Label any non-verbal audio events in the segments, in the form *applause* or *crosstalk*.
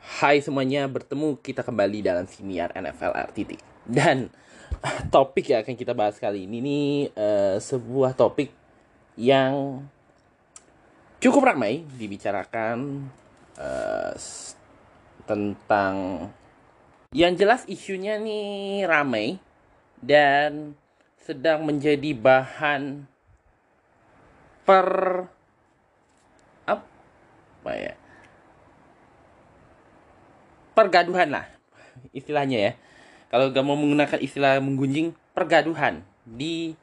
Hai semuanya, bertemu kita kembali dalam siniar NFL RTT. Dan *laughs* topik yang akan kita bahas kali ini nih uh, sebuah topik yang cukup ramai dibicarakan uh, tentang yang jelas isunya nih ramai dan sedang menjadi bahan per apa ya? Pergaduhan lah istilahnya ya. Kalau gak mau menggunakan istilah menggunjing pergaduhan di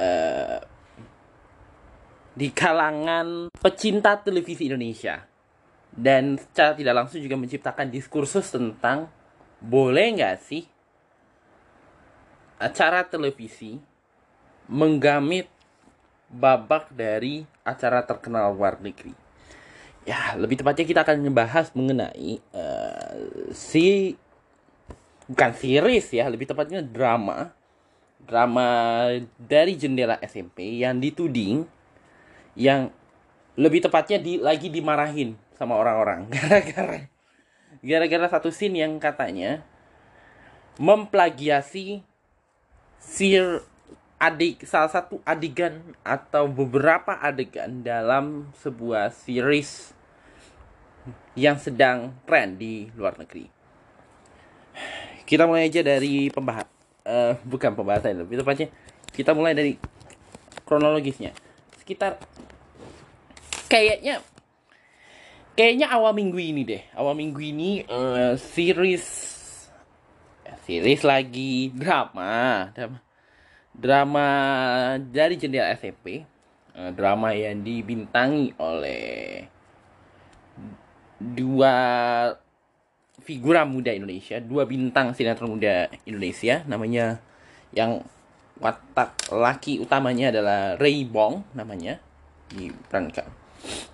uh, di kalangan pecinta televisi Indonesia. Dan secara tidak langsung juga menciptakan diskursus tentang boleh nggak sih acara televisi menggamit babak dari acara terkenal luar negeri ya lebih tepatnya kita akan membahas mengenai uh, si bukan series ya lebih tepatnya drama drama dari jendela SMP yang dituding yang lebih tepatnya di lagi dimarahin sama orang-orang. *laughs* Gara-gara gara-gara satu scene yang katanya memplagiasi sir adik salah satu adegan atau beberapa adegan dalam sebuah series yang sedang tren di luar negeri. Kita mulai aja dari pembahas, uh, bukan pembahasan lebih tepatnya kita mulai dari kronologisnya. Sekitar kayaknya kayaknya awal minggu ini deh, awal minggu ini uh, series series lagi drama, drama drama dari jendela uh, eh, drama yang dibintangi oleh dua figura muda Indonesia dua bintang sinetron muda Indonesia namanya yang watak laki utamanya adalah Ray Bong namanya diperankan.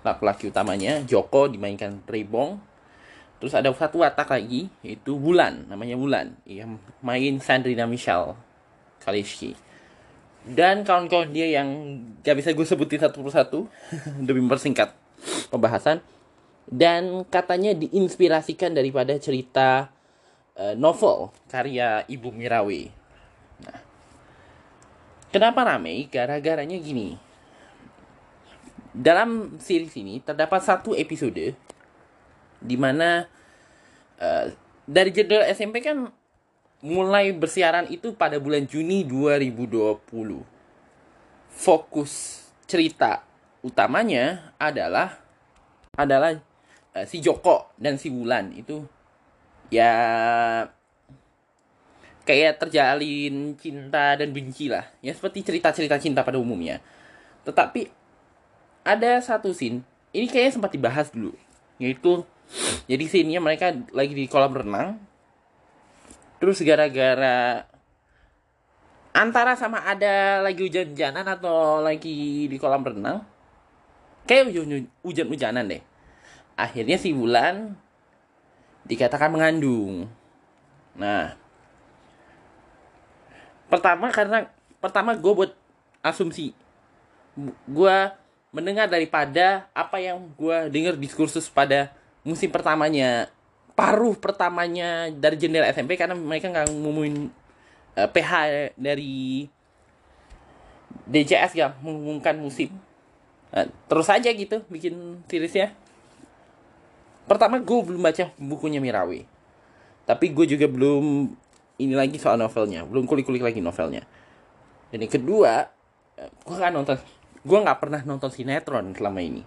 Laki-laki utamanya Joko dimainkan Ray Bong. Terus ada satu watak lagi yaitu Wulan namanya Wulan yang main Sandrina Michelle Kaliski dan kawan-kawan dia yang gak bisa gue sebutin satu persatu *laughs* demi mempersingkat pembahasan dan katanya diinspirasikan daripada cerita uh, novel karya Ibu Mirawe. Nah, kenapa ramai? Gara-garanya gini. Dalam series ini terdapat satu episode di mana uh, dari jadwal SMP kan mulai bersiaran itu pada bulan Juni 2020. Fokus cerita utamanya adalah adalah uh, si Joko dan si Wulan itu. Ya kayak terjalin cinta dan benci lah. Ya seperti cerita-cerita cinta pada umumnya. Tetapi ada satu scene ini kayaknya sempat dibahas dulu. Yaitu jadi scene-nya mereka lagi di kolam renang terus gara-gara antara sama ada lagi hujan-hujanan atau lagi di kolam renang kayak hujan-hujanan deh. Akhirnya si bulan dikatakan mengandung. Nah pertama karena pertama gue buat asumsi gue mendengar daripada apa yang gue dengar diskursus pada musim pertamanya paruh pertamanya dari jendela SMP karena mereka nggak ngumumin uh, eh, PH dari DJS ya mengumumkan musim. Uh, terus aja gitu bikin seriesnya. Pertama gue belum baca bukunya Mirawi tapi gue juga belum ini lagi soal novelnya. Belum kulik-kulik lagi novelnya. Dan yang kedua eh, gue kan nonton. Gue nggak pernah nonton sinetron selama ini.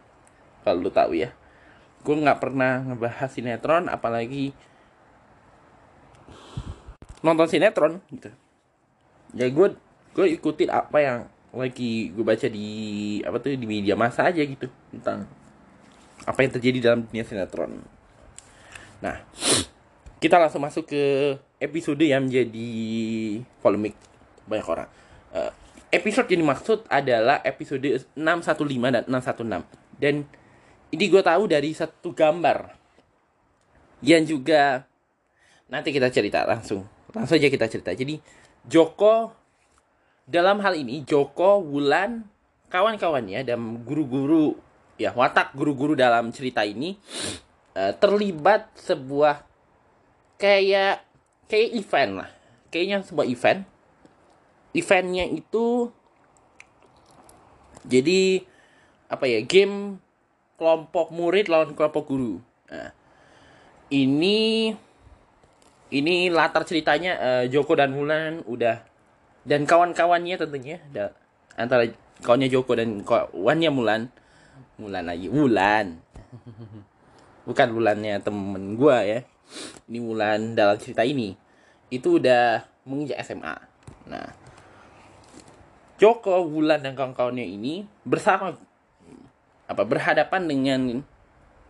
Kalau lu tahu ya gue nggak pernah ngebahas sinetron apalagi nonton sinetron gitu. Ya gue gue ikutin apa yang lagi gue baca di apa tuh di media masa aja gitu tentang apa yang terjadi dalam dunia sinetron. Nah kita langsung masuk ke episode yang menjadi polemik. Banyak orang. Uh, episode yang dimaksud adalah episode 615 dan 616 dan ini gue tahu dari satu gambar. Yang juga nanti kita cerita langsung. Langsung aja kita cerita. Jadi Joko dalam hal ini Joko Wulan kawan-kawannya dan guru-guru ya watak guru-guru dalam cerita ini uh, terlibat sebuah kayak kayak event lah. Kayaknya sebuah event. Eventnya itu jadi apa ya game kelompok murid lawan kelompok guru. Nah, ini ini latar ceritanya uh, Joko dan Mulan udah dan kawan-kawannya tentunya da, antara kawannya Joko dan kawannya Mulan. Mulan lagi Mulan bukan Mulannya temen gue ya. Ini Mulan dalam cerita ini. Itu udah menginjak SMA nah Joko Wulan dan kawan-kawannya ini bersama apa berhadapan dengan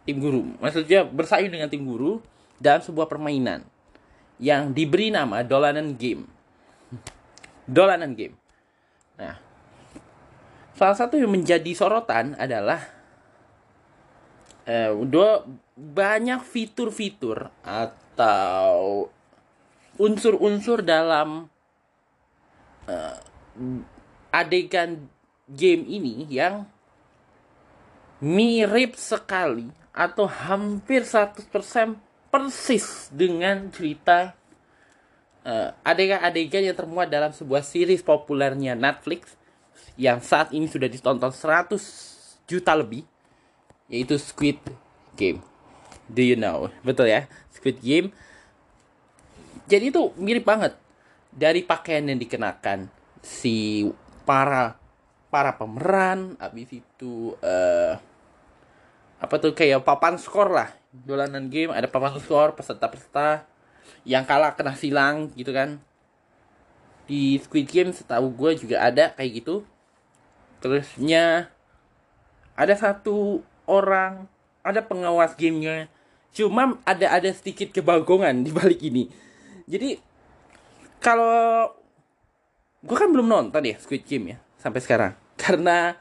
tim guru maksudnya bersaing dengan tim guru dalam sebuah permainan yang diberi nama dolanan game dolanan game. Nah, salah satu yang menjadi sorotan adalah eh, dua banyak fitur-fitur atau unsur-unsur dalam uh, adegan game ini yang mirip sekali atau hampir 100% persis dengan cerita uh, adegan-adegan yang termuat dalam sebuah series populernya Netflix yang saat ini sudah ditonton 100 juta lebih yaitu Squid Game. Do you know? Betul ya? Squid Game. Jadi itu mirip banget dari pakaian yang dikenakan si para para pemeran habis itu uh, apa tuh kayak papan skor lah. Dolanan game ada papan skor peserta-peserta. Yang kalah kena silang gitu kan. Di Squid Game setahu gue juga ada kayak gitu. Terusnya ada satu orang ada pengawas gamenya. Cuma ada ada sedikit kebagongan di balik ini. Jadi kalau gue kan belum nonton ya Squid Game ya sampai sekarang. Karena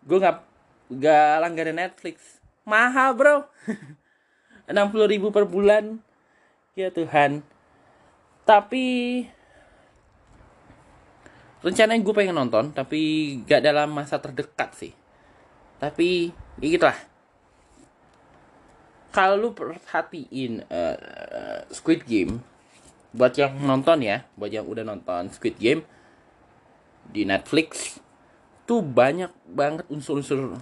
gue nggak nggak langganan Netflix. Mahal bro. *laughs* Enam puluh ribu per bulan. Ya Tuhan. Tapi rencananya gue pengen nonton tapi gak dalam masa terdekat sih. Tapi ya gitulah. Kalau lu perhatiin uh, Squid Game buat yang nonton ya buat yang udah nonton Squid Game di Netflix tuh banyak banget unsur-unsur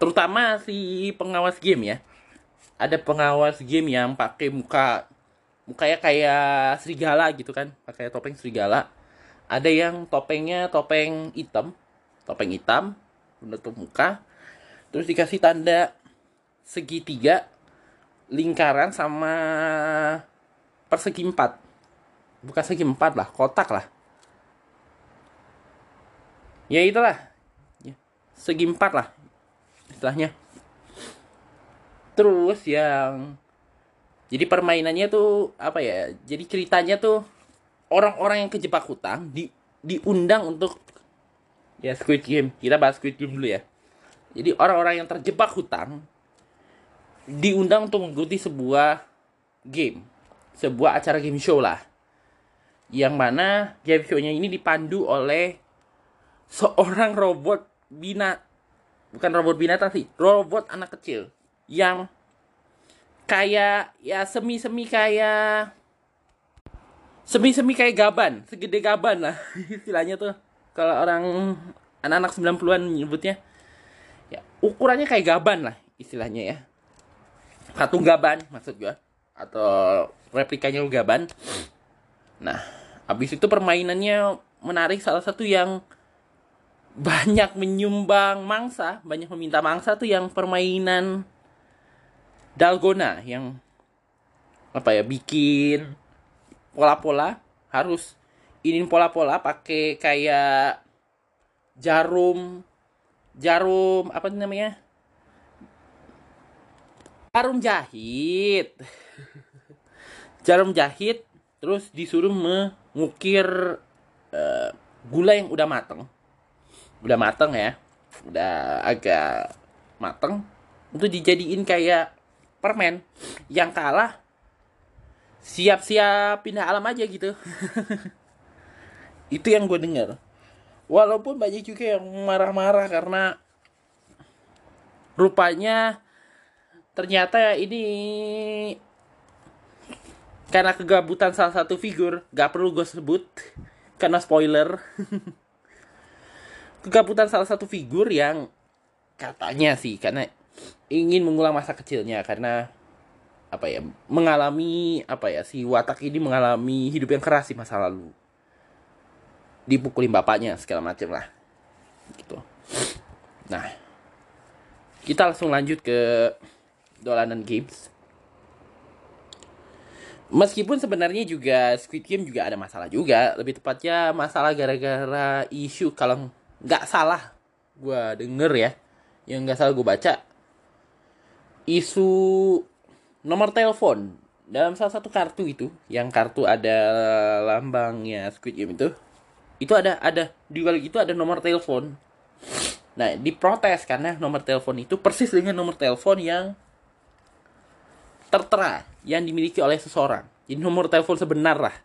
terutama si pengawas game ya. Ada pengawas game yang pakai muka mukanya kayak serigala gitu kan. Pakai topeng serigala. Ada yang topengnya topeng hitam. Topeng hitam menutup muka. Terus dikasih tanda segitiga lingkaran sama persegi empat. Bukan segi empat lah kotak lah. Ya itulah. Ya, segi empat lah istilahnya. Terus yang jadi permainannya tuh apa ya jadi ceritanya tuh orang-orang yang kejebak hutang di diundang untuk ya Squid Game. Kita bahas Squid Game dulu ya. Jadi orang-orang yang terjebak hutang diundang untuk mengikuti sebuah game. Sebuah acara game show lah. Yang mana game show-nya ini dipandu oleh seorang robot bina bukan robot binatang sih robot anak kecil yang kayak ya semi-semi kayak semi-semi kayak gaban, segede gaban lah *laughs* istilahnya tuh. Kalau orang anak-anak 90-an nyebutnya ya ukurannya kayak gaban lah istilahnya ya. Satu gaban maksud gua atau replikanya gaban. Nah, habis itu permainannya menarik salah satu yang banyak menyumbang mangsa, banyak meminta mangsa tuh yang permainan dalgona yang apa ya bikin pola-pola harus ini pola-pola pakai kayak jarum jarum apa namanya? Jarum jahit. *laughs* Jarum jahit terus disuruh mengukir uh, gula yang udah mateng udah mateng ya? Udah agak mateng. Itu dijadiin kayak permen. Yang kalah siap-siap pindah alam aja gitu. *laughs* Itu yang gue dengar walaupun banyak juga yang marah-marah karena rupanya ternyata ini karena kegabutan salah satu figur gak perlu gue sebut karena spoiler *laughs* kegabutan salah satu figur yang katanya sih karena ingin mengulang masa kecilnya karena apa ya mengalami apa ya si watak ini mengalami hidup yang keras di masa lalu. Dipukulin bapaknya segala macam lah. Gitu. Nah kita langsung lanjut ke dolanan games. Meskipun sebenarnya juga Squid Game juga ada masalah juga, lebih tepatnya masalah gara-gara isu kalau nggak salah gue denger ya, yang nggak salah gue baca isu nomor telepon dalam salah satu kartu itu, yang kartu ada lambangnya Squid Game itu, itu ada ada di balik itu ada nomor telepon. Nah diprotes karena nomor telepon itu persis dengan nomor telepon yang tertera yang dimiliki oleh seseorang. Jadi nomor telepon sebenar lah.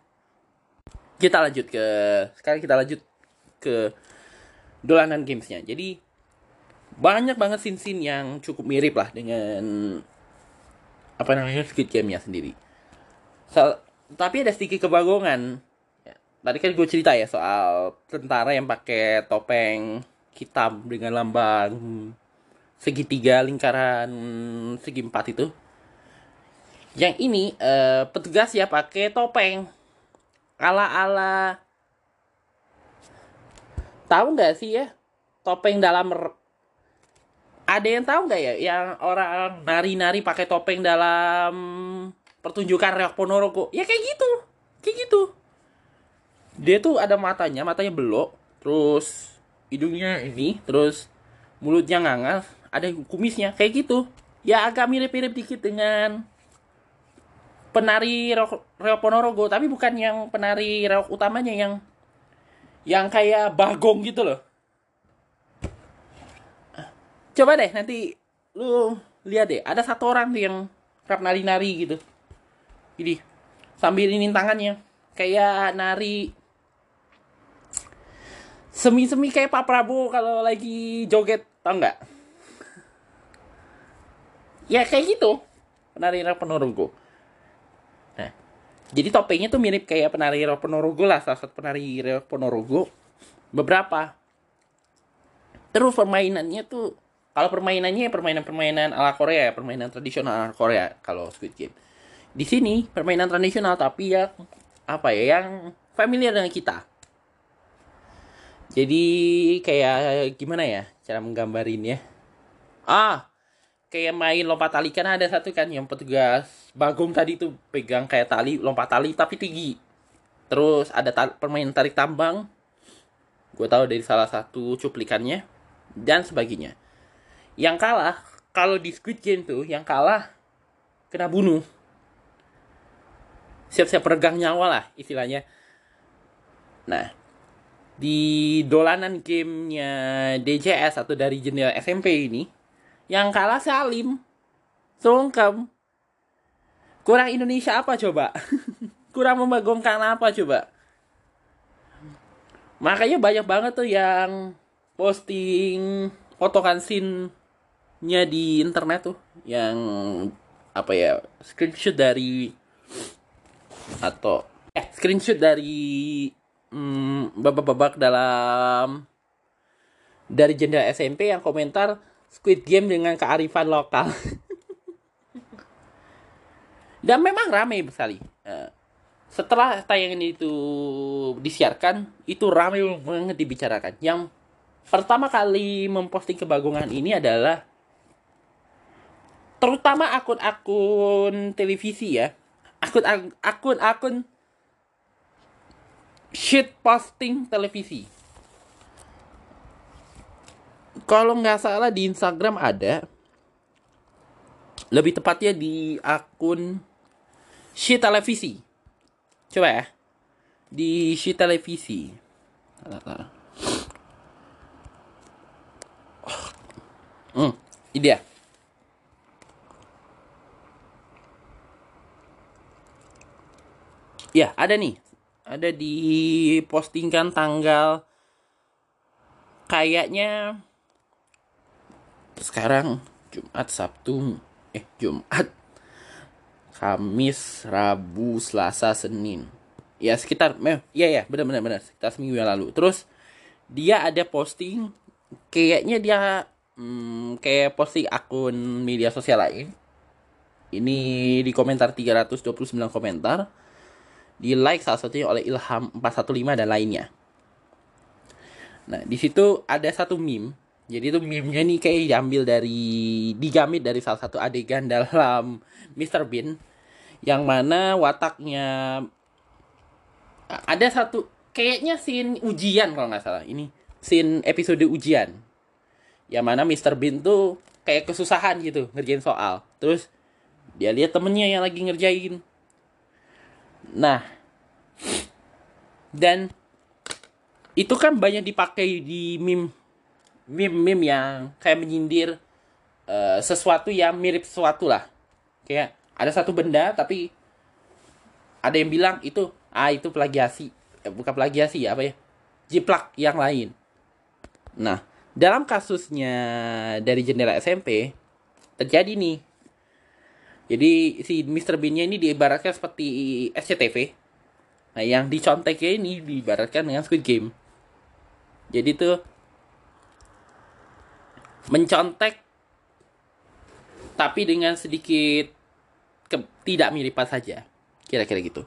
Kita lanjut ke sekarang kita lanjut ke dolanan gamesnya. Jadi banyak banget scene-scene yang cukup mirip lah dengan apa namanya Squid Game-nya sendiri. So, tapi ada sedikit kebagongan. Ya, tadi kan gue cerita ya soal tentara yang pakai topeng hitam dengan lambang segitiga lingkaran segi empat itu yang ini uh, petugas ya pakai topeng ala-ala tahu nggak sih ya topeng dalam ada yang tahu nggak ya yang orang nari-nari pakai topeng dalam pertunjukan Reok Ponorogo? Ya kayak gitu kayak gitu. Dia tuh ada matanya matanya belok terus hidungnya ini terus mulutnya ngangas ada kumisnya kayak gitu. Ya agak mirip-mirip dikit dengan penari reok Ponorogo tapi bukan yang penari reok utamanya yang yang kayak bagong gitu loh. Coba deh nanti lu lihat deh. Ada satu orang tuh yang rap nari-nari gitu. Jadi sambil ini tangannya. Kayak nari semi-semi kayak Pak Prabowo kalau lagi joget tau nggak? Ya kayak gitu. Penari rap Ponorogo jadi topengnya tuh mirip kayak penari Ponorogo lah, salah satu penari Ponorogo. Beberapa. Terus permainannya tuh, kalau permainannya permainan-permainan ala Korea, permainan tradisional ala Korea kalau Squid Game. Di sini permainan tradisional tapi ya apa ya yang familiar dengan kita. Jadi kayak gimana ya cara menggambarin ya? Ah, kayak main lompat tali. Kan ada satu kan yang petugas bagong tadi tuh pegang kayak tali lompat tali tapi tinggi. Terus ada tali, permainan tarik tambang. Gue tahu dari salah satu cuplikannya dan sebagainya. Yang kalah kalau di Squid Game tuh yang kalah kena bunuh. Siap-siap peregang nyawa lah istilahnya. Nah di dolanan gamenya DJS atau dari jendela SMP ini yang kalah Salim. Sungkem. Kurang Indonesia apa coba? *laughs* Kurang membagongkan apa coba? Makanya banyak banget tuh yang posting foto nya di internet tuh yang apa ya screenshot dari atau eh screenshot dari hmm, babak-babak dalam dari jendela SMP yang komentar Squid Game dengan kearifan lokal. Dan memang ramai sekali. Eh, setelah tayangan itu disiarkan, itu ramai banget dibicarakan. Yang pertama kali memposting kebagungan ini adalah terutama akun-akun televisi ya. Akun akun akun shit posting televisi kalau nggak salah di Instagram ada. Lebih tepatnya di akun Shi Televisi. Coba ya. Di Shi Televisi. Hmm ini ya ada nih. Ada di postingkan tanggal kayaknya sekarang Jumat Sabtu eh Jumat. Kamis Rabu Selasa Senin. Ya sekitar ya ya benar benar benar. Sekitar seminggu yang lalu. Terus dia ada posting kayaknya dia hmm, kayak posting akun media sosial lain. Ini di komentar 329 komentar. Di like salah satunya oleh Ilham 415 dan lainnya. Nah di situ ada satu meme jadi itu meme-nya nih kayak diambil dari digamit dari salah satu adegan *laughs* dalam Mr. Bean yang mana wataknya ada satu kayaknya scene ujian kalau nggak salah ini scene episode ujian yang mana Mr. Bean tuh kayak kesusahan gitu ngerjain soal terus dia lihat temennya yang lagi ngerjain nah dan itu kan banyak dipakai di meme meme meme yang kayak menyindir uh, sesuatu yang mirip sesuatu lah. Kayak ada satu benda tapi ada yang bilang itu ah itu plagiasi. Eh, bukan plagiasi ya apa ya? Jiplak yang lain. Nah dalam kasusnya dari jendela SMP terjadi nih. Jadi si Mr. Bean-nya ini diibaratkan seperti SCTV nah yang diconteknya ini diibaratkan dengan Squid Game. Jadi tuh mencontek tapi dengan sedikit ke, tidak miripan saja. Kira-kira gitu.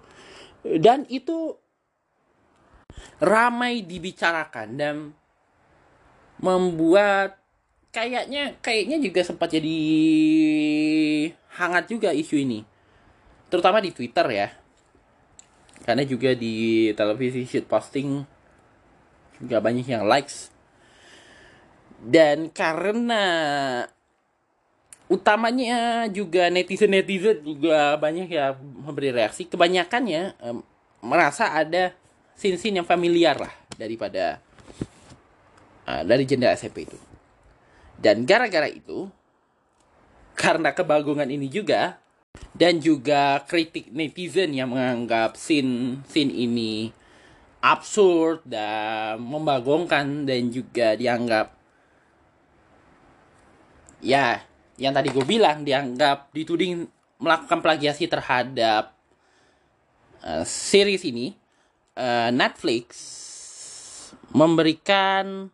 Dan itu ramai dibicarakan dan membuat kayaknya kayaknya juga sempat jadi hangat juga isu ini. Terutama di Twitter ya. Karena juga di televisi shit posting juga banyak yang likes dan karena utamanya juga netizen netizen juga banyak ya memberi reaksi kebanyakannya um, merasa ada sin-sin yang familiar lah daripada uh, dari jendela SMP itu. Dan gara-gara itu karena kebagungan ini juga dan juga kritik netizen yang menganggap sin sin ini absurd dan membagongkan dan juga dianggap ya yang tadi gue bilang dianggap dituding melakukan plagiasi terhadap uh, series ini uh, Netflix memberikan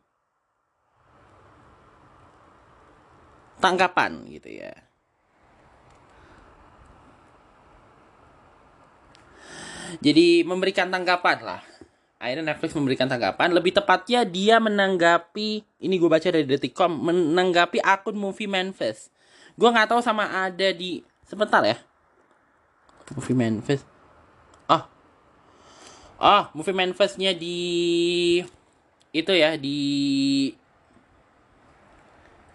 tanggapan gitu ya. Jadi memberikan tanggapan lah akhirnya Netflix memberikan tanggapan lebih tepatnya dia menanggapi ini gue baca dari detikcom menanggapi akun movie manifest. Gue nggak tahu sama ada di sebentar ya. Movie manifest. Ah. Oh. oh movie manifestnya di itu ya di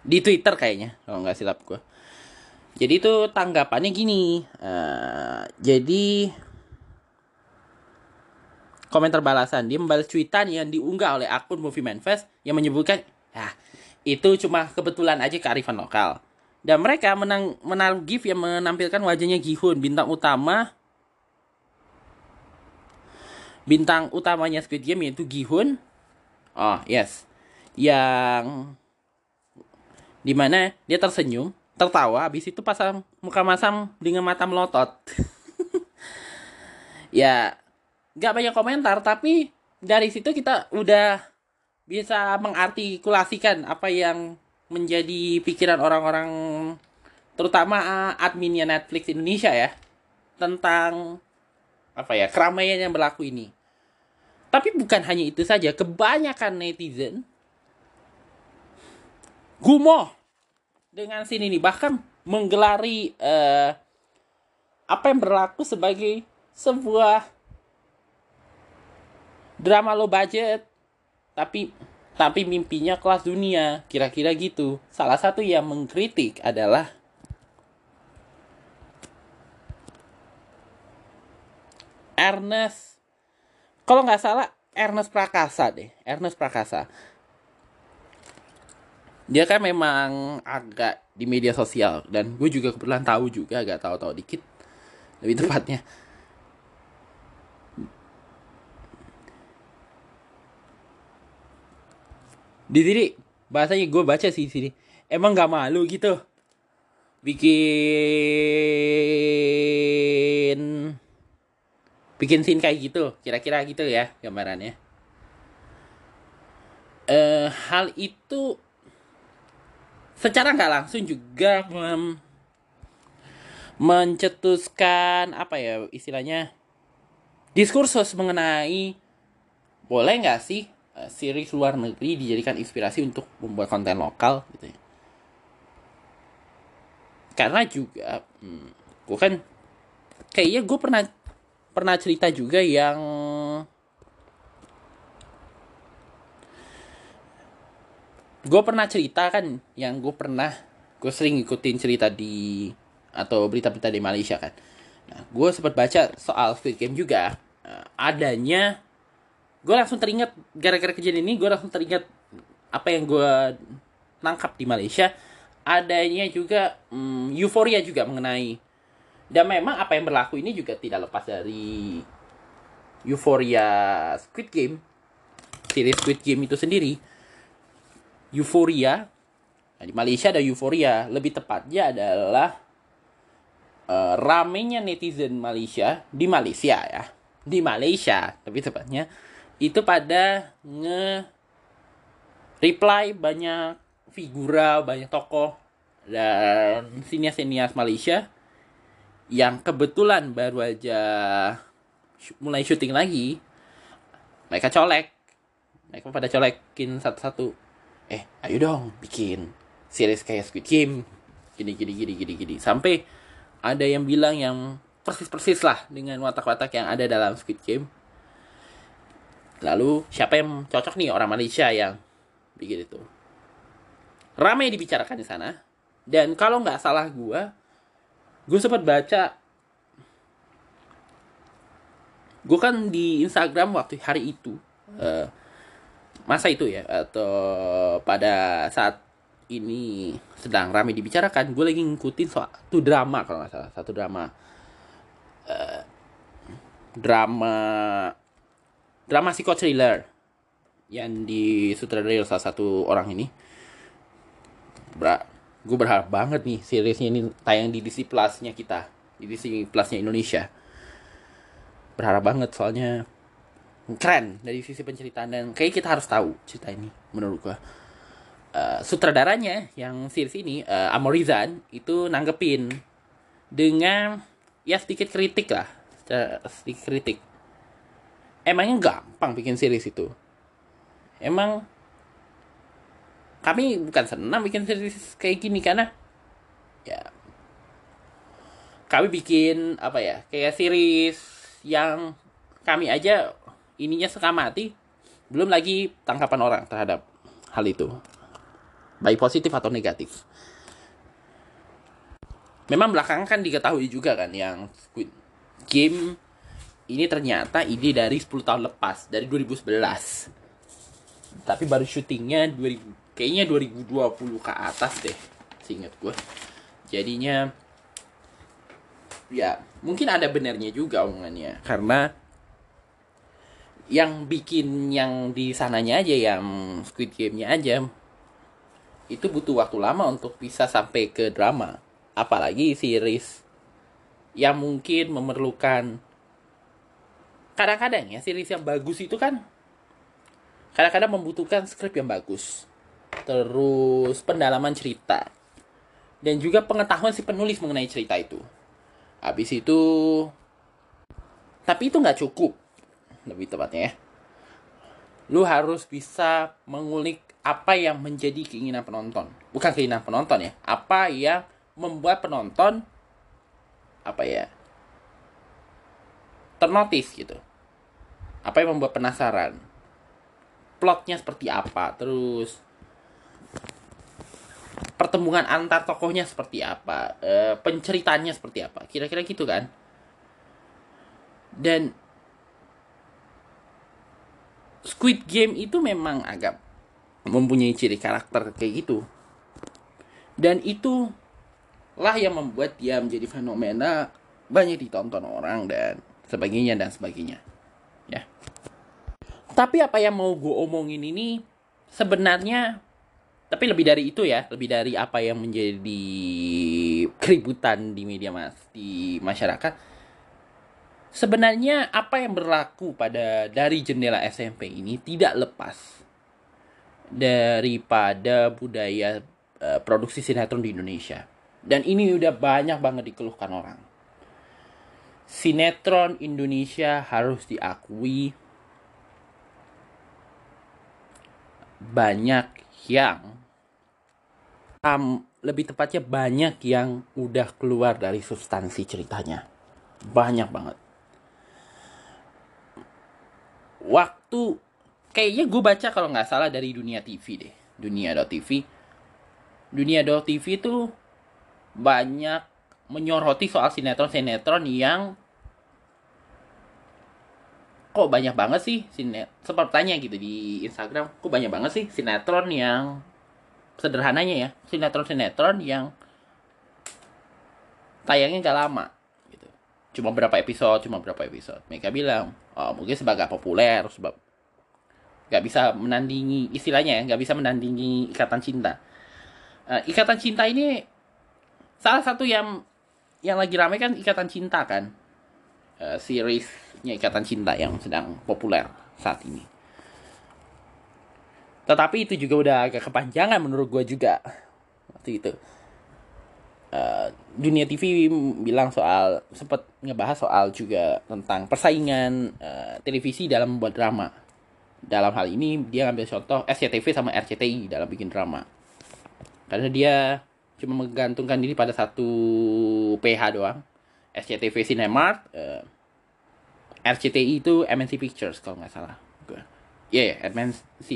di Twitter kayaknya kalau nggak silap gue jadi itu tanggapannya gini uh, jadi komentar balasan. Dia membalas cuitan yang diunggah oleh akun Movie Manifest yang menyebutkan, ya itu cuma kebetulan aja kearifan lokal. Dan mereka menang menaruh GIF yang menampilkan wajahnya Gihun, bintang utama bintang utamanya Squid Game yaitu Gihun. Oh, yes. Yang di mana dia tersenyum, tertawa, habis itu pasang muka masam dengan mata melotot. *laughs* ya, nggak banyak komentar tapi dari situ kita udah bisa mengartikulasikan apa yang menjadi pikiran orang-orang terutama uh, adminnya Netflix Indonesia ya tentang apa ya keramaian yang berlaku ini. Tapi bukan hanya itu saja, kebanyakan netizen gumoh dengan sini ini bahkan menggelari uh, apa yang berlaku sebagai sebuah drama low budget tapi tapi mimpinya kelas dunia. Kira-kira gitu. Salah satu yang mengkritik adalah Ernest. Kalau nggak salah Ernest Prakasa deh. Ernest Prakasa. Dia kan memang agak di media sosial. Dan gue juga kebetulan tahu juga agak tahu-tahu dikit. Lebih tepatnya di sini bahasanya gue baca sih sini. Emang gak malu gitu? Bikin bikin scene kayak gitu kira-kira gitu ya gambarannya. Eh hal itu secara nggak langsung juga mem mencetuskan apa ya istilahnya diskursus mengenai boleh nggak sih uh, series luar negeri dijadikan inspirasi untuk membuat konten lokal gitu ya karena juga hmm, gue kan kayaknya gue pernah pernah cerita juga yang gue pernah cerita kan yang gue pernah gue sering ngikutin cerita di atau berita-berita di Malaysia kan. Nah, gue sempat baca soal Squid Game juga uh, adanya gue langsung teringat gara-gara kejadian ini gue langsung teringat apa yang gue nangkap di Malaysia. Adanya juga um, euforia juga mengenai dan memang apa yang berlaku ini juga tidak lepas dari euforia Squid Game series Squid Game itu sendiri. Euforia nah, di Malaysia ada euforia. Lebih tepatnya adalah uh, ramenya netizen Malaysia di Malaysia ya. Di Malaysia tapi tepatnya itu pada nge reply banyak figura banyak tokoh dan sinias-sinias Malaysia yang kebetulan baru aja mulai syuting lagi. Mereka colek. Mereka pada colekin satu-satu. Eh ayo dong bikin series kayak Squid Game. Gini gini gini gini gini. Sampai ada yang bilang yang persis-persis lah dengan watak-watak yang ada dalam Squid Game. Lalu siapa yang cocok nih orang Malaysia yang bikin itu? Ramai dibicarakan di sana. Dan kalau nggak salah gue, gue sempat baca gue kan di Instagram waktu hari itu uh, masa itu ya atau pada saat ini sedang ramai dibicarakan gue lagi ngikutin satu drama kalau nggak salah satu drama uh, drama drama psycho thriller yang di sutradara salah satu orang ini. Bra, gue berharap banget nih seriesnya ini tayang di Disney Plusnya kita di Disney Plusnya Indonesia. Berharap banget soalnya keren dari sisi penceritaan dan kayak kita harus tahu cerita ini menurut gue uh, sutradaranya yang series ini uh, Amorizan itu nanggepin dengan ya sedikit kritik lah sedikit kritik emangnya gampang bikin series itu emang kami bukan senang bikin series kayak gini karena ya kami bikin apa ya kayak series yang kami aja ininya sekamati belum lagi tangkapan orang terhadap hal itu baik positif atau negatif. Memang belakangan kan diketahui juga kan yang Squid Game ini ternyata ide dari 10 tahun lepas dari 2011. Tapi baru syutingnya 2000 kayaknya 2020 ke atas deh, seingat gue. Jadinya ya mungkin ada benarnya juga omongannya karena yang bikin yang di sananya aja yang Squid Game-nya aja itu butuh waktu lama untuk bisa sampai ke drama apalagi series yang mungkin memerlukan kadang-kadang ya series yang bagus itu kan kadang-kadang membutuhkan skrip yang bagus. Terus pendalaman cerita. Dan juga pengetahuan si penulis mengenai cerita itu. Habis itu tapi itu nggak cukup lebih tepatnya ya. Lu harus bisa mengulik apa yang menjadi keinginan penonton. Bukan keinginan penonton ya apa yang membuat penonton apa ya ternotis gitu. Apa yang membuat penasaran? Plotnya seperti apa? Terus pertemuan antar tokohnya seperti apa? E, penceritanya seperti apa? Kira-kira gitu kan? Dan Squid Game itu memang agak mempunyai ciri karakter kayak gitu. Dan itu lah yang membuat dia menjadi fenomena banyak ditonton orang dan sebagainya dan sebagainya. Ya. Tapi apa yang mau gue omongin ini sebenarnya tapi lebih dari itu ya lebih dari apa yang menjadi keributan di media mas di masyarakat sebenarnya apa yang berlaku pada dari jendela SMP ini tidak lepas daripada budaya uh, produksi sinetron di Indonesia. Dan ini udah banyak banget dikeluhkan orang sinetron Indonesia harus diakui banyak yang um, lebih tepatnya banyak yang udah keluar dari substansi ceritanya. Banyak banget. Waktu kayaknya gue baca kalau nggak salah dari dunia TV deh. Dunia.tv dunia.tv itu banyak menyoroti soal sinetron-sinetron yang kok banyak banget sih sinet sempat tanya gitu di Instagram kok banyak banget sih sinetron yang sederhananya ya sinetron sinetron yang tayangnya gak lama gitu. Cuma berapa episode cuma berapa episode. Mereka bilang oh mungkin sebagai populer sebab nggak bisa menandingi istilahnya ya nggak bisa menandingi ikatan cinta. Uh, ikatan cinta ini salah satu yang yang lagi ramai kan ikatan cinta kan? Uh, seriesnya Ikatan Cinta yang sedang populer saat ini. Tetapi itu juga udah agak kepanjangan menurut gue juga waktu itu. Uh, dunia TV bilang soal sempat ngebahas soal juga tentang persaingan uh, televisi dalam membuat drama. Dalam hal ini dia ngambil contoh SCTV sama RCTI dalam bikin drama. Karena dia cuma menggantungkan diri pada satu PH doang. SCTV Cinemark, uh, RCTI itu MNC Pictures kalau nggak salah. Iya, yeah, MNC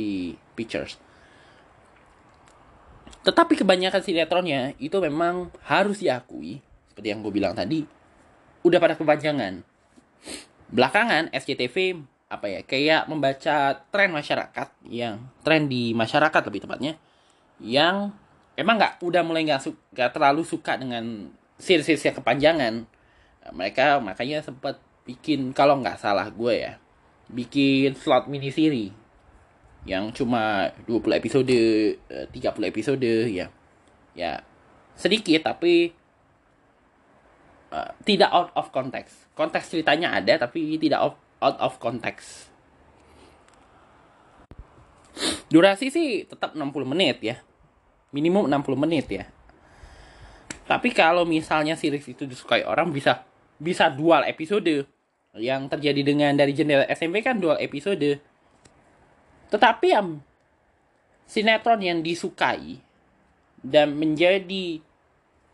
Pictures. Tetapi kebanyakan sinetronnya itu memang harus diakui, seperti yang gue bilang tadi, udah pada kepanjangan. Belakangan SCTV apa ya kayak membaca tren masyarakat yang tren di masyarakat lebih tepatnya yang emang nggak udah mulai nggak suka terlalu suka dengan series-series kepanjangan mereka makanya sempat bikin kalau nggak salah gue ya bikin slot mini seri yang cuma 20 episode 30 eh, episode ya. Ya sedikit tapi uh, tidak out of context. Konteks ceritanya ada tapi tidak out, out of context. Durasi sih tetap 60 menit ya. Minimum 60 menit ya. Tapi kalau misalnya series itu disukai orang bisa bisa dual episode yang terjadi dengan dari jendela SMP kan dua episode. Tetapi yang sinetron yang disukai dan menjadi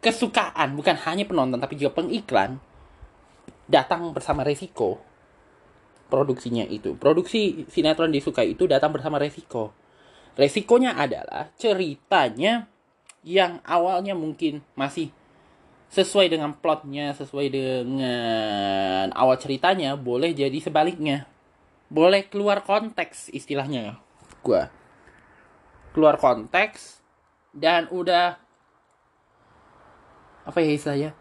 kesukaan bukan hanya penonton tapi juga pengiklan datang bersama resiko produksinya itu. Produksi sinetron disukai itu datang bersama resiko. Resikonya adalah ceritanya yang awalnya mungkin masih sesuai dengan plotnya, sesuai dengan awal ceritanya, boleh jadi sebaliknya. Boleh keluar konteks istilahnya gua. Keluar konteks dan udah apa ya istilahnya?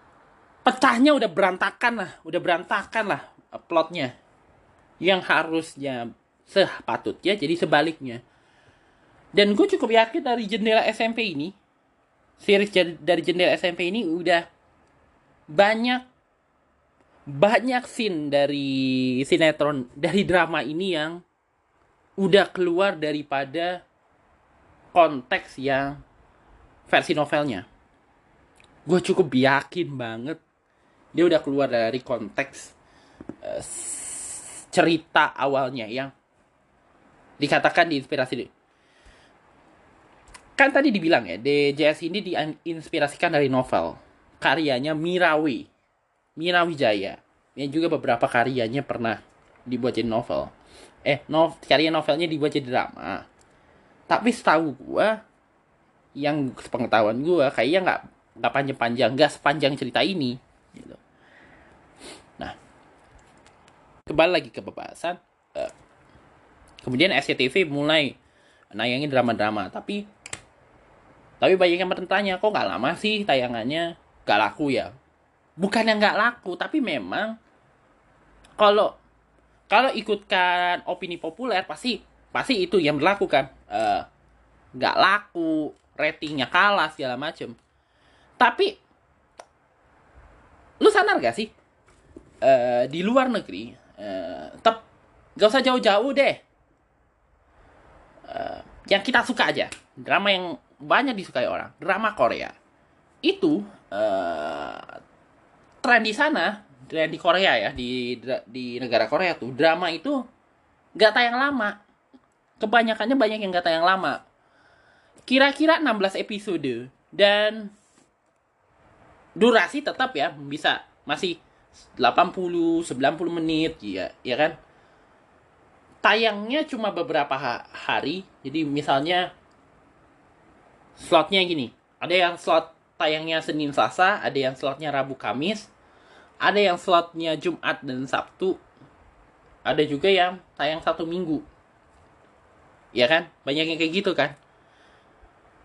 Pecahnya udah berantakan lah, udah berantakan lah plotnya. Yang harusnya sepatutnya jadi sebaliknya. Dan gue cukup yakin dari jendela SMP ini, series dari jendela SMP ini udah banyak banyak scene dari sinetron dari drama ini yang udah keluar daripada konteks yang versi novelnya. Gue cukup yakin banget dia udah keluar dari konteks uh, cerita awalnya yang dikatakan diinspirasi kan tadi dibilang ya DJS ini diinspirasikan dari novel karyanya Mirawi. Mirawi Jaya. Yang juga beberapa karyanya pernah dibuat jadi novel. Eh, nov karya novelnya dibuat jadi drama. Tapi setahu gue, yang sepengetahuan gue, kayaknya nggak nggak panjang-panjang, nggak sepanjang cerita ini. Gitu. Nah, kembali lagi ke pembahasan. Uh, kemudian SCTV mulai nayangin drama-drama, tapi tapi banyak yang bertanya, kok nggak lama sih tayangannya? Gak laku ya. Bukan yang gak laku tapi memang kalau kalau ikutkan opini populer pasti pasti itu yang berlaku kan. Uh, nggak laku ratingnya kalah segala macem. Tapi lu sadar gak sih? Eh, di luar negeri uh, tetap gak usah jauh-jauh deh. Eh, yang kita suka aja drama yang banyak disukai orang drama Korea. Itu eh, tren di sana di Korea ya di di negara Korea tuh drama itu nggak tayang lama. Kebanyakannya banyak yang nggak tayang lama. Kira-kira 16 episode. Dan durasi tetap ya bisa masih 80 90 menit ya ya kan? Tayangnya cuma beberapa ha- hari. Jadi misalnya slotnya gini ada yang slot tayangnya Senin Selasa ada yang slotnya Rabu Kamis ada yang slotnya Jumat dan Sabtu ada juga yang tayang satu minggu. Ya kan? Banyak yang kayak gitu kan?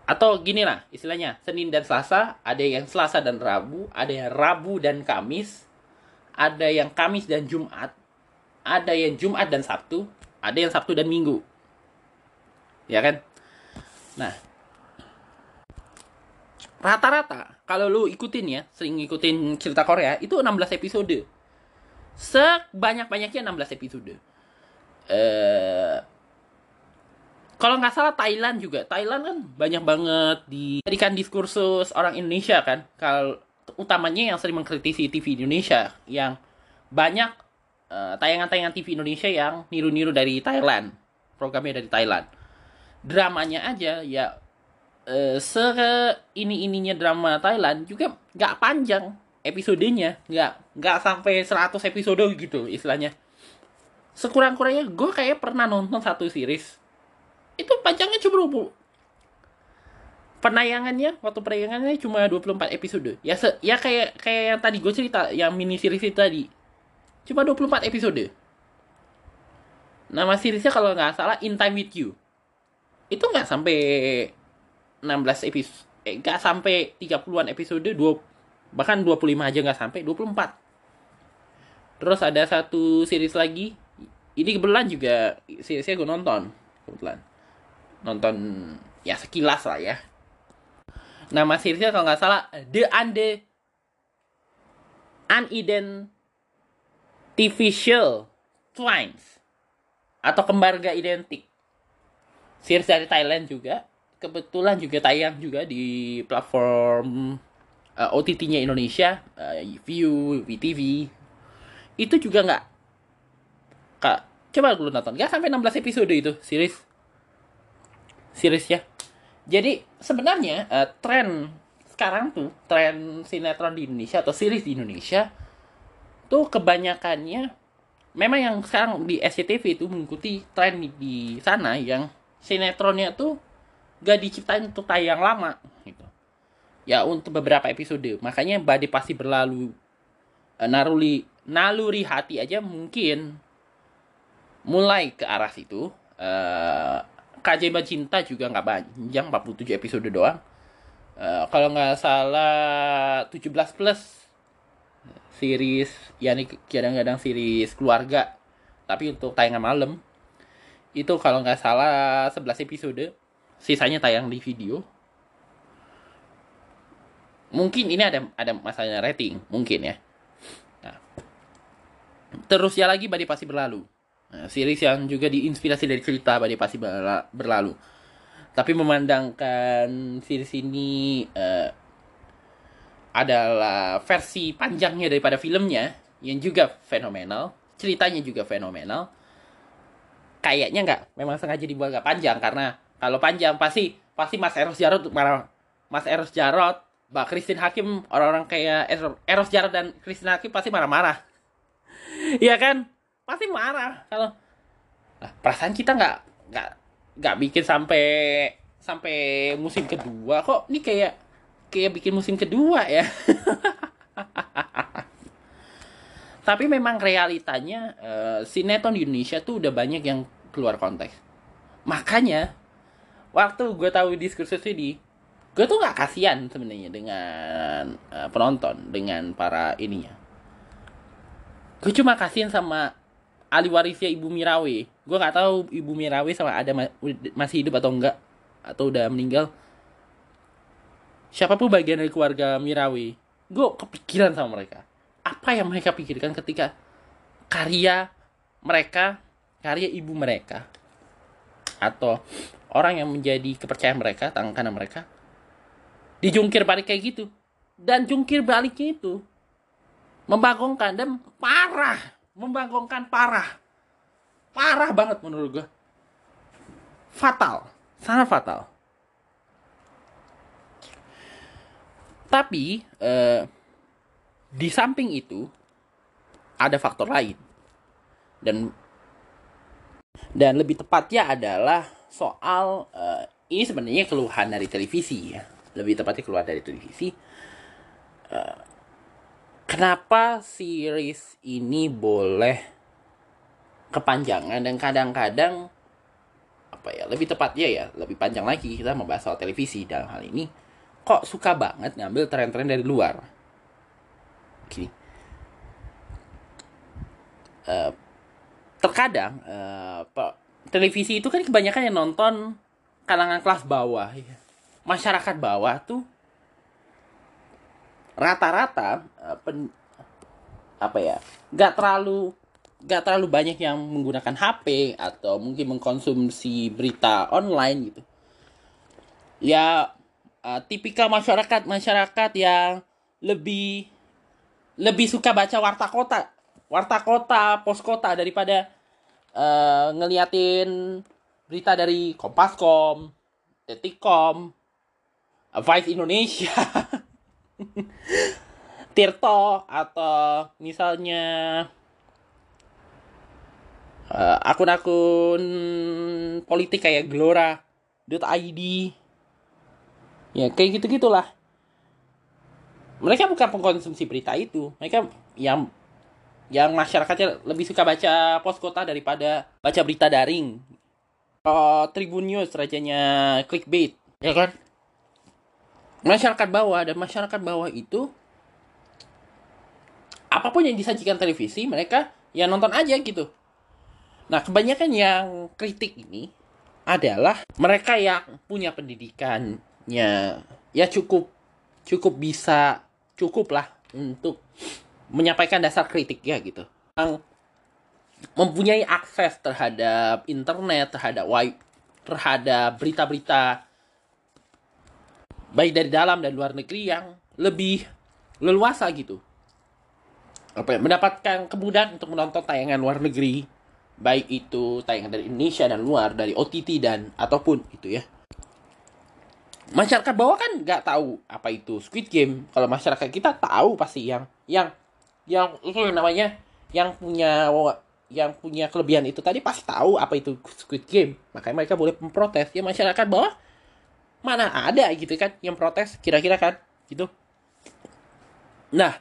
Atau gini lah istilahnya Senin dan Selasa ada yang Selasa dan Rabu ada yang Rabu dan Kamis ada yang Kamis dan Jumat ada yang Jumat dan Sabtu ada yang Sabtu dan Minggu. Ya kan? Nah rata-rata kalau lu ikutin ya sering ngikutin cerita Korea itu 16 episode. Sebanyak-banyaknya 16 episode. Eh kalau nggak salah Thailand juga. Thailand kan banyak banget dijadikan diskursus orang Indonesia kan. Kalau utamanya yang sering mengkritisi TV Indonesia yang banyak eh, tayangan-tayangan TV Indonesia yang niru-niru dari Thailand programnya dari Thailand. Dramanya aja ya eh, se ini ininya drama Thailand juga nggak panjang episodenya. Nggak nggak sampai 100 episode gitu istilahnya. Sekurang-kurangnya gue kayak pernah nonton satu series. Itu panjangnya cuma 20 penayangannya waktu penayangannya cuma 24 episode. Ya se, ya kayak kayak yang tadi gue cerita yang mini series itu tadi. Cuma 24 episode. Nama seriesnya kalau nggak salah In Time With You. Itu nggak sampai 16 episode eh, nggak sampai 30-an episode 2 bahkan 25 aja nggak sampai 24 terus ada satu series lagi ini kebetulan juga seriesnya gue nonton kebetulan. Nonton ya sekilas lah ya. Nama seriesnya kalau nggak salah The Unde Unidentifiable Twins atau kembar gak identik. Series dari Thailand juga kebetulan juga tayang juga di platform uh, OTT-nya Indonesia uh, View, VTV itu juga nggak kak coba lu nonton. Nggak sampai 16 episode itu series. Series ya. Jadi sebenarnya uh, tren sekarang tuh tren sinetron di Indonesia atau series di Indonesia tuh kebanyakannya memang yang sekarang di SCTV itu mengikuti tren di sana yang sinetronnya tuh gak diciptain untuk tayang lama gitu. Ya untuk beberapa episode. Makanya badai pasti berlalu eh, naruli naluri hati aja mungkin. Mulai ke arah situ eh Kajeba Cinta juga nggak panjang 47 episode doang. Eh, kalau nggak salah 17 plus series ya ini kadang-kadang series keluarga. Tapi untuk tayangan malam itu kalau nggak salah 11 episode sisanya tayang di video. Mungkin ini ada ada masalahnya rating mungkin ya. Nah. terus ya lagi Badai Pasti Berlalu. Nah, series yang juga diinspirasi dari cerita Badai Pasti Berla- Berlalu. Tapi memandangkan series ini eh, adalah versi panjangnya daripada filmnya yang juga fenomenal. Ceritanya juga fenomenal. Kayaknya nggak memang sengaja dibuat nggak panjang karena kalau panjang pasti pasti Mas Eros Jarot marah. Mas Eros Jarot Mbak Christine Hakim orang-orang kayak Eros- Eros Jarot dan Christine Hakim pasti marah-marah. *laughs* Iya kan? Pasti marah. Kalau Lah, perasaan kita nggak nggak nggak bikin sampai sampai musim kedua kok. Ini kayak kayak bikin musim kedua ya. *laughs* Tapi memang realitanya eh, sinetron di Indonesia tuh udah banyak yang keluar konteks. Makanya waktu gue tahu diskursus ini gue tuh nggak kasihan sebenarnya dengan eh, penonton dengan para ininya. Gue cuma kasihan sama ahli warisnya ibu Mirawe. Gue nggak tahu ibu Mirawe sama ada masih hidup atau enggak atau udah meninggal. Siapa pun bagian dari keluarga Mirawi gue kepikiran sama mereka. Apa yang mereka pikirkan ketika karya mereka karya ibu mereka atau orang yang menjadi kepercayaan mereka tangan kanan mereka dijungkir balik kayak gitu. Dan jungkir baliknya itu membangkongkan dan parah membangkongkan parah. Parah banget menurut gue fatal sangat fatal. Tapi eh, di samping itu ada faktor lain. Dan dan lebih tepatnya adalah soal eh, ini sebenarnya keluhan dari televisi ya. Lebih tepatnya keluar dari televisi. Uh, kenapa series ini boleh kepanjangan dan kadang-kadang apa ya lebih tepatnya ya lebih panjang lagi kita membahas soal televisi dalam hal ini kok suka banget ngambil tren-tren dari luar? Gini. Uh, terkadang uh, televisi itu kan kebanyakan yang nonton kalangan kelas bawah ya masyarakat bawah tuh rata-rata uh, apa ya nggak terlalu nggak terlalu banyak yang menggunakan HP atau mungkin mengkonsumsi berita online gitu. Ya uh, tipikal masyarakat masyarakat yang lebih lebih suka baca warta kota warta kota pos kota daripada uh, ngeliatin berita dari Kompaskom, Detikkom, Vice Indonesia, *laughs* Tirto atau misalnya uh, akun-akun politik kayak Gelora.id ya kayak gitu gitulah mereka bukan pengkonsumsi berita itu. Mereka yang yang masyarakatnya lebih suka baca pos kota daripada baca berita daring. Uh, Tribun News rajanya clickbait. Ya kan? Masyarakat bawah dan masyarakat bawah itu apa pun yang disajikan televisi mereka ya nonton aja gitu. Nah kebanyakan yang kritik ini adalah mereka yang punya pendidikannya. Ya cukup cukup bisa cukup lah untuk menyampaikan dasar kritik ya gitu. Yang mempunyai akses terhadap internet terhadap web terhadap berita-berita baik dari dalam dan luar negeri yang lebih leluasa gitu. Apa ya, mendapatkan kemudahan untuk menonton tayangan luar negeri baik itu tayangan dari Indonesia dan luar dari OTT dan ataupun itu ya. Masyarakat bawah kan nggak tahu apa itu Squid Game. Kalau masyarakat kita tahu pasti yang yang yang namanya yang punya yang punya kelebihan itu tadi pasti tahu apa itu Squid Game. Makanya mereka boleh memprotes. Ya masyarakat bawah mana ada gitu kan yang protes kira-kira kan gitu. Nah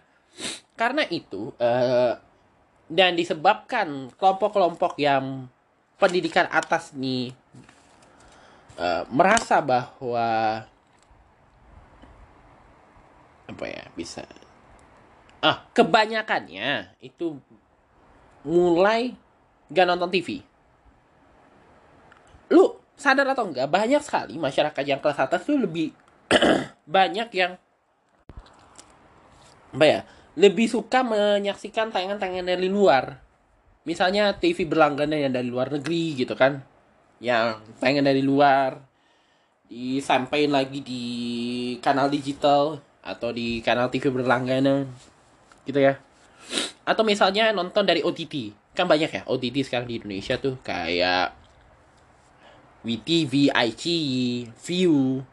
karena itu uh, dan disebabkan kelompok-kelompok yang pendidikan atas nih uh, merasa bahwa apa ya bisa ah kebanyakannya itu mulai gak nonton TV lu sadar atau enggak banyak sekali masyarakat yang kelas atas tuh lebih *clears throat* banyak yang apa ya lebih suka menyaksikan tayangan-tayangan dari luar. Misalnya TV berlangganan yang dari luar negeri gitu kan. Yang tayangan dari luar disampaikan lagi di kanal digital atau di kanal TV berlangganan gitu ya atau misalnya nonton dari OTT kan banyak ya OTT sekarang di Indonesia tuh kayak WeTV, iQIYI, View,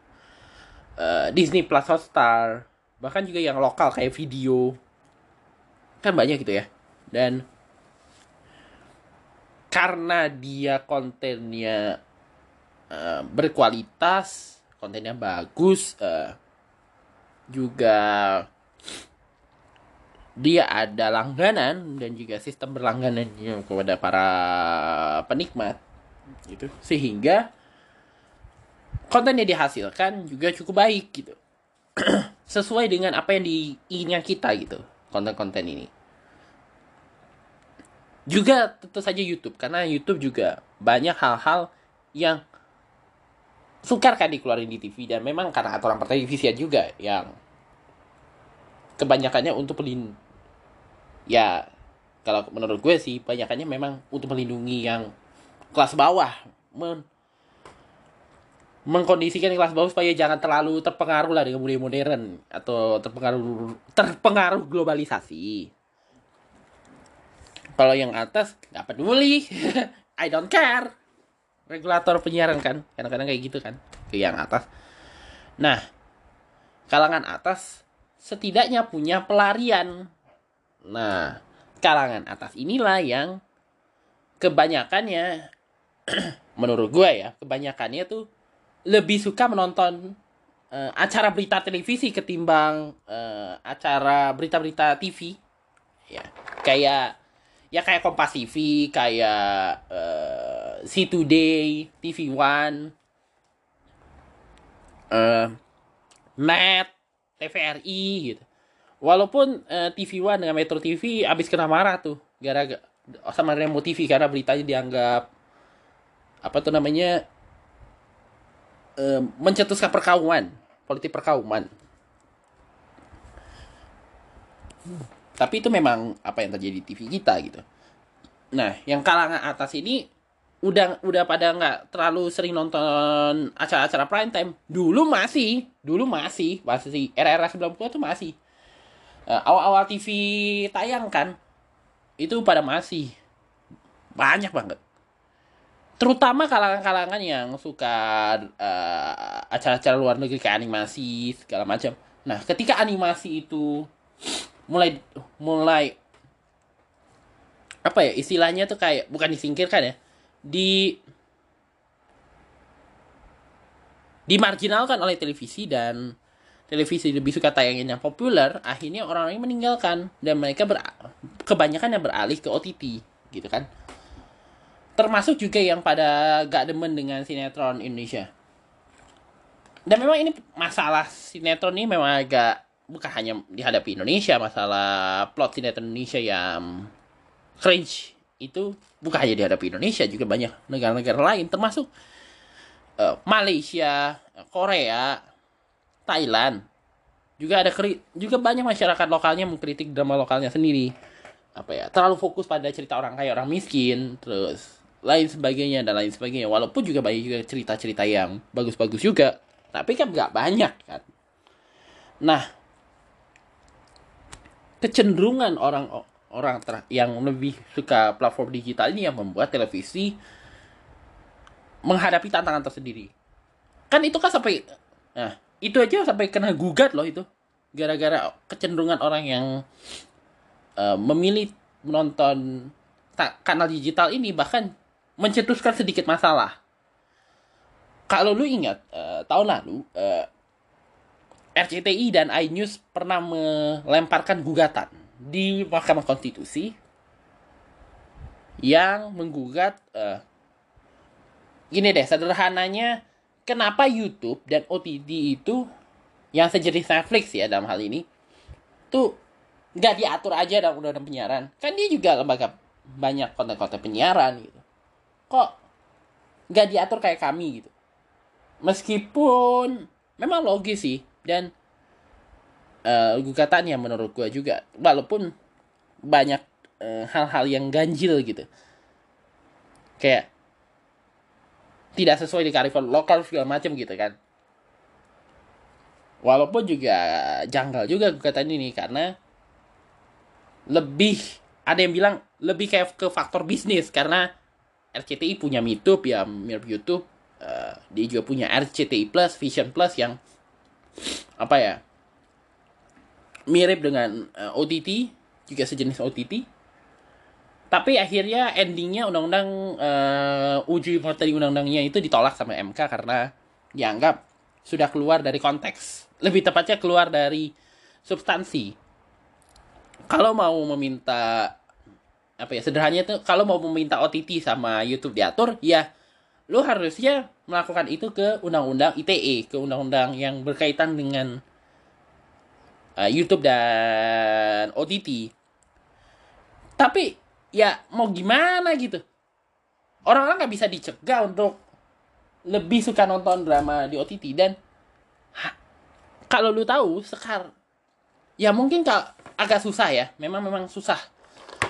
uh, Disney Plus Hotstar, bahkan juga yang lokal kayak video. Kan banyak gitu ya. Dan karena dia kontennya uh, berkualitas, kontennya bagus, uh, juga dia ada langganan dan juga sistem berlangganannya kepada para penikmat. Gitu. Sehingga konten yang dihasilkan juga cukup baik gitu. *clears throat* Sesuai dengan apa yang diinginkan kita gitu konten-konten ini. Juga tentu saja YouTube karena YouTube juga banyak hal-hal yang sukar kan dikeluarin di TV dan memang karena aturan pertelevisian juga yang kebanyakannya untuk pelin ya kalau menurut gue sih banyakannya memang untuk melindungi yang kelas bawah. Men mengkondisikan kelas bawah supaya jangan terlalu terpengaruh lah dengan budaya modern atau terpengaruh terpengaruh globalisasi. Kalau yang atas nggak peduli. *laughs* I don't care. Regulator penyiaran kan kadang-kadang kayak gitu kan ke yang atas. Nah kalangan atas setidaknya punya pelarian nah kalangan atas inilah yang kebanyakannya *clears throat* menurut gue ya kebanyakannya tuh lebih suka menonton uh, acara berita televisi ketimbang uh, acara berita-berita TV ya kayak ya kayak Kompas TV kayak uh, C Today, TV One, uh, Net, TVRI gitu. Walaupun uh, TV One dengan Metro TV abis kena marah tuh gara-gara sama Remo TV karena beritanya dianggap apa tuh namanya uh, mencetuskan perkauman, politik perkauman. Tapi itu memang apa yang terjadi di TV kita gitu. Nah, yang kalangan atas ini udah udah pada nggak terlalu sering nonton acara-acara prime time. Dulu masih, dulu masih, masih era-era 90 tuh masih. Uh, awal-awal TV tayang kan, itu pada masih banyak banget. Terutama kalangan-kalangan yang suka uh, acara-acara luar negeri kayak animasi segala macam. Nah, ketika animasi itu mulai mulai apa ya istilahnya tuh kayak bukan disingkirkan ya di dimarginalkan oleh televisi dan televisi lebih suka tayangin yang populer, akhirnya orang-orang meninggalkan dan mereka ber, kebanyakan yang beralih ke OTT gitu kan. Termasuk juga yang pada gak demen dengan sinetron Indonesia. Dan memang ini masalah sinetron ini memang agak bukan hanya dihadapi Indonesia, masalah plot sinetron Indonesia yang cringe itu bukan hanya dihadapi Indonesia juga banyak negara-negara lain termasuk uh, Malaysia, Korea, Thailand. Juga ada kri juga banyak masyarakat lokalnya mengkritik drama lokalnya sendiri. Apa ya terlalu fokus pada cerita orang kaya orang miskin terus lain sebagainya dan lain sebagainya. Walaupun juga banyak juga cerita-cerita yang bagus-bagus juga tapi kan nggak banyak kan. Nah kecenderungan orang orang yang lebih suka platform digital ini yang membuat televisi menghadapi tantangan tersendiri. Kan itu kan sampai nah, itu aja sampai kena gugat loh itu. Gara-gara kecenderungan orang yang uh, memilih menonton kanal digital ini bahkan mencetuskan sedikit masalah. Kalau lu ingat uh, tahun lalu uh, RCTI dan iNews pernah melemparkan gugatan di Mahkamah Konstitusi yang menggugat uh, gini deh sederhananya kenapa YouTube dan OTT itu yang sejenis Netflix ya dalam hal ini tuh nggak diatur aja dalam undang-undang penyiaran. Kan dia juga lembaga banyak konten-konten penyiaran gitu. Kok nggak diatur kayak kami gitu? Meskipun memang logis sih dan uh, gugatannya menurut gue juga walaupun banyak uh, hal-hal yang ganjil gitu. Kayak tidak sesuai di kearifan lokal segala macam gitu kan. Walaupun juga janggal juga gugatan ini karena lebih ada yang bilang lebih kayak ke faktor bisnis karena RCTI punya YouTube ya mirip YouTube uh, dia juga punya RCTI Plus Vision Plus yang apa ya mirip dengan uh, eh, OTT juga sejenis OTT tapi akhirnya endingnya undang-undang uh, uji materi undang-undangnya itu ditolak sama MK karena dianggap sudah keluar dari konteks lebih tepatnya keluar dari substansi kalau mau meminta apa ya sederhananya tuh kalau mau meminta OTT sama YouTube diatur ya lu harusnya melakukan itu ke undang-undang ITE ke undang-undang yang berkaitan dengan uh, YouTube dan OTT. Tapi ya mau gimana gitu. Orang-orang nggak bisa dicegah untuk lebih suka nonton drama di OTT dan ha- kalau lu tahu sekarang ya mungkin kak agak susah ya memang memang susah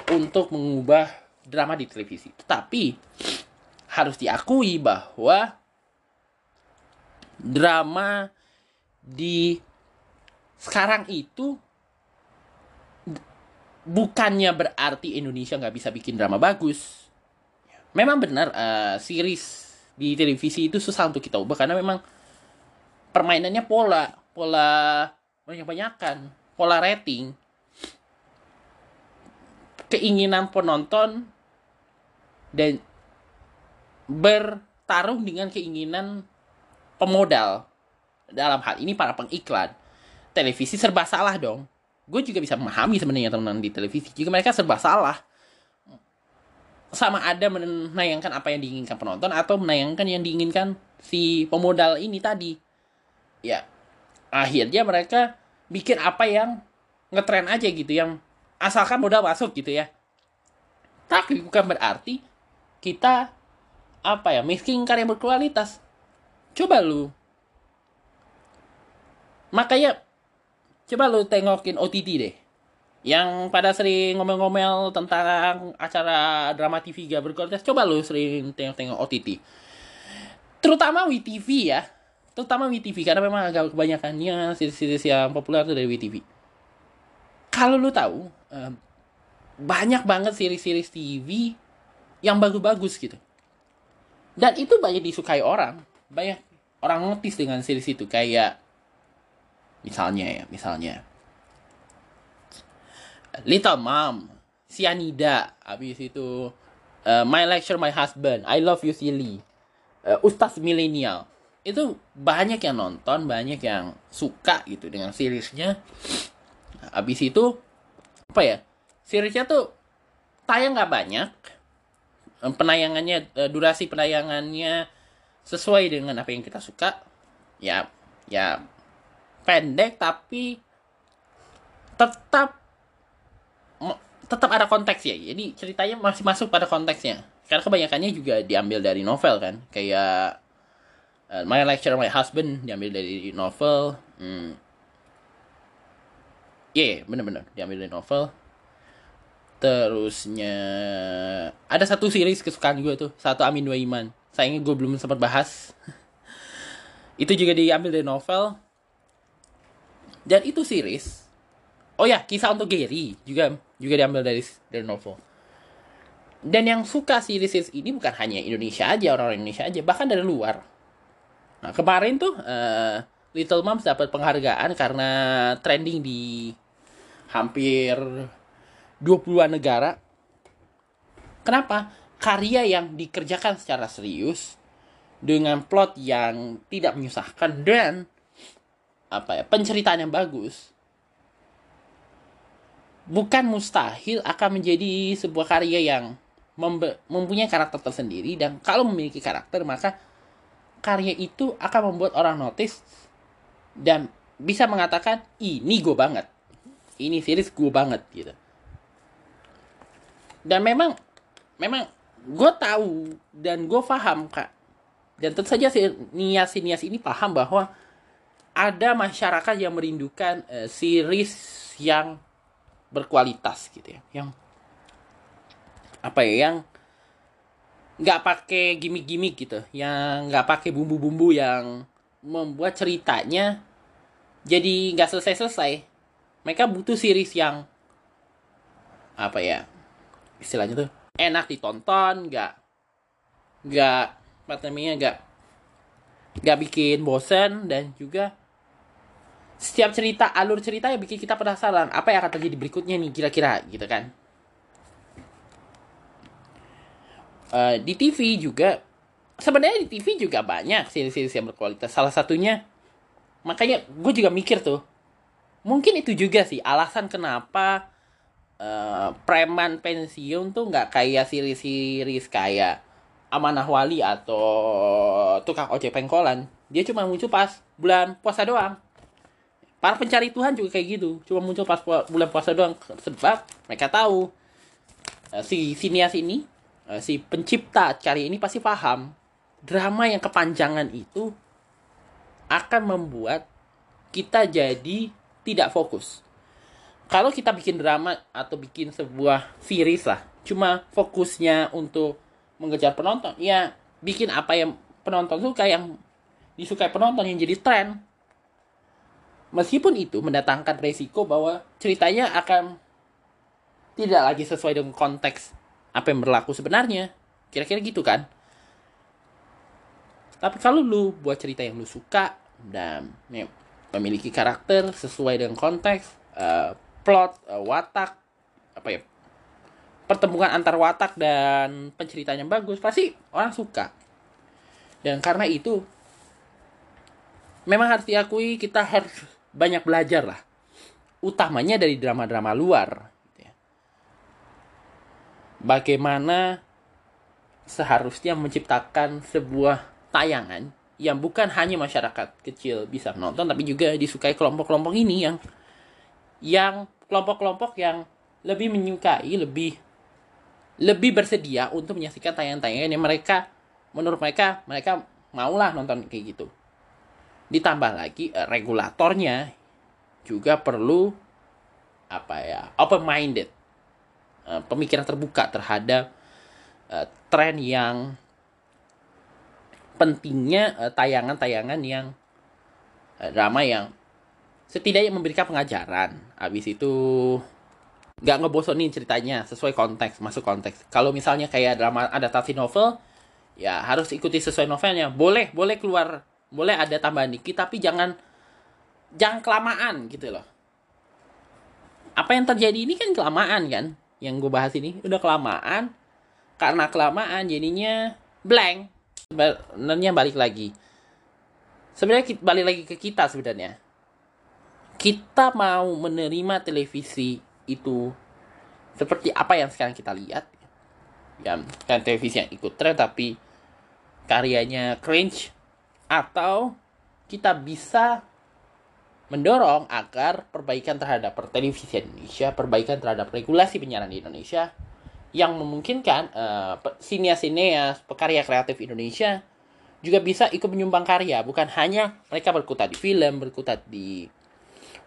untuk mengubah drama di televisi tetapi harus diakui bahwa drama di sekarang itu bukannya berarti Indonesia nggak bisa bikin drama bagus. Memang benar uh, series di televisi itu susah untuk kita ubah karena memang permainannya pola, pola banyak-banyakan, pola rating. Keinginan penonton dan bertarung dengan keinginan pemodal. Dalam hal ini para pengiklan. Televisi serba salah dong gue juga bisa memahami sebenarnya teman-teman di televisi. Juga mereka serba salah sama ada menayangkan apa yang diinginkan penonton atau menayangkan yang diinginkan si pemodal ini tadi. Ya akhirnya mereka bikin apa yang ngetren aja gitu yang asalkan modal masuk gitu ya. Tapi bukan berarti kita apa ya miskin karya berkualitas. Coba lu. Makanya coba lu tengokin OTT deh. Yang pada sering ngomel-ngomel tentang acara drama TV gak berkualitas coba lu sering tengok-tengok OTT terutama WTV ya. Terutama WTV karena memang agak kebanyakannya series-series yang populer tuh dari WTV kalau lu tahu banyak banget series-series TV yang bagus-bagus gitu. Dan itu banyak disukai orang. Banyak orang notice dengan series itu kayak misalnya ya misalnya. Little Mom Sianida habis itu uh, My Lecture My Husband I Love You Silly uh, Ustaz Millennial. Itu banyak yang nonton banyak yang suka gitu dengan seriesnya. Habis itu apa ya seriesnya tuh tayang nggak banyak. Penayangannya durasi penayangannya sesuai dengan apa yang kita suka. Ya ya pendek tapi tetap tetap ada konteks ya jadi ceritanya masih masuk pada konteksnya. Karena kebanyakannya juga diambil dari novel kan. Kayak uh, My Lecture My Husband diambil dari novel. Hmm. yeah, bener-bener diambil dari novel. Terusnya ada satu series kesukaan gue tuh satu Amin Dua sayangnya gue belum sempat bahas. *laughs* Itu juga diambil dari novel dan itu series. Oh ya kisah untuk Gary juga juga diambil dari dari novel. Dan yang suka series, ini bukan hanya Indonesia aja orang-orang Indonesia aja bahkan dari luar. Nah kemarin tuh uh, Little Moms dapat penghargaan karena trending di hampir 20-an negara. Kenapa? Karya yang dikerjakan secara serius dengan plot yang tidak menyusahkan dan apa ya penceritaan yang bagus bukan mustahil akan menjadi sebuah karya yang mempunyai karakter tersendiri. Dan kalau memiliki karakter maka karya itu akan membuat orang notice dan bisa mengatakan ini gue banget. Ini series gue banget gitu. Dan memang memang gue tahu dan gue paham kak. Dan tentu saja si nias nias ini paham bahwa ada masyarakat yang merindukan uh, series yang berkualitas gitu ya yang apa ya yang nggak pakai gimmick-gimmick gitu yang nggak pakai bumbu-bumbu yang membuat ceritanya jadi nggak selesai-selesai. Mereka butuh series yang apa ya istilahnya tuh enak ditonton nggak nggak apa namanya nggak nggak bikin bosen dan juga setiap cerita alur cerita yang bikin kita penasaran apa yang akan terjadi berikutnya nih kira-kira gitu kan. Uh, di TV juga sebenarnya di TV juga banyak series-series yang berkualitas. Salah satunya makanya gue juga mikir tuh mungkin itu juga sih alasan kenapa uh, preman pensiun tuh nggak kayak series-series kayak Amanah Wali atau tukang ojek pengkolan. Dia cuma muncul pas bulan puasa doang para pencari Tuhan juga kayak gitu cuma muncul pas bulan puasa doang sebab mereka tahu uh, si sinias ini uh, si pencipta cari ini pasti paham drama yang kepanjangan itu akan membuat kita jadi tidak fokus. Kalau kita bikin drama atau bikin sebuah series lah, cuma fokusnya untuk mengejar penonton, ya bikin apa yang penonton suka yang disukai penonton yang jadi tren. Meskipun itu mendatangkan resiko bahwa ceritanya akan tidak lagi sesuai dengan konteks apa yang berlaku sebenarnya. Kira-kira gitu kan? Tapi kalau lu buat cerita yang lu suka dan memiliki karakter sesuai dengan konteks, uh, plot, uh, watak, apa ya, pertemuan antar watak dan penceritanya bagus, pasti orang suka. Dan karena itu, memang harus diakui kita harus banyak belajar lah. Utamanya dari drama-drama luar. Gitu ya. Bagaimana seharusnya menciptakan sebuah tayangan yang bukan hanya masyarakat kecil bisa menonton tapi juga disukai kelompok-kelompok ini yang yang kelompok-kelompok yang lebih menyukai lebih lebih bersedia untuk menyaksikan tayangan-tayangan yang mereka menurut mereka mereka maulah nonton kayak gitu ditambah lagi uh, regulatornya juga perlu apa ya open minded uh, pemikiran terbuka terhadap uh, tren yang pentingnya tayangan tayangan-tayangan yang drama yang setidaknya memberikan pengajaran. Habis itu nggak ngebosonin ceritanya sesuai konteks masuk konteks. Kalau misalnya kayak drama adaptasi novel ya harus ikuti sesuai novelnya. Boleh boleh keluar boleh ada tambahan dikit tapi jangan jangan kelamaan gitu loh. Apa yang terjadi ini kan kelamaan kan yang gue bahas ini udah kelamaan. Karena kelamaan jadinya blank. Sebenarnya balik lagi. Sebenarnya balik lagi ke kita sebenarnya. Kita mau menerima televisi itu seperti apa yang sekarang kita lihat. Ya kan televisi yang ikut tren tapi karyanya cringe atau kita bisa mendorong agar perbaikan terhadap pertelevisian Indonesia, perbaikan terhadap regulasi penyiaran di Indonesia yang memungkinkan uh, sinias-sinias, pekarya kreatif Indonesia juga bisa ikut menyumbang karya, bukan hanya mereka berkutat di film, berkutat di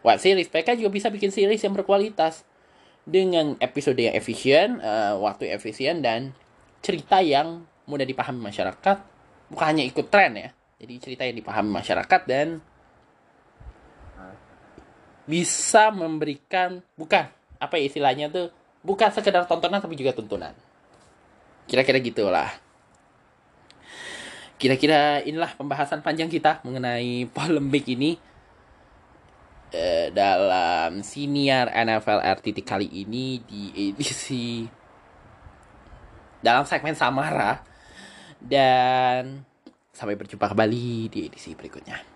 web series, mereka juga bisa bikin series yang berkualitas dengan episode yang efisien, uh, waktu efisien dan cerita yang mudah dipahami masyarakat, bukan hanya ikut tren ya jadi cerita yang dipahami masyarakat dan bisa memberikan bukan apa ya istilahnya tuh bukan sekedar tontonan tapi juga tuntunan. Kira-kira gitulah. Kira-kira inilah pembahasan panjang kita mengenai polemik ini eh, dalam senior NFL RTT kali ini di edisi dalam segmen Samara. Dan Sampai berjumpa kembali di edisi berikutnya.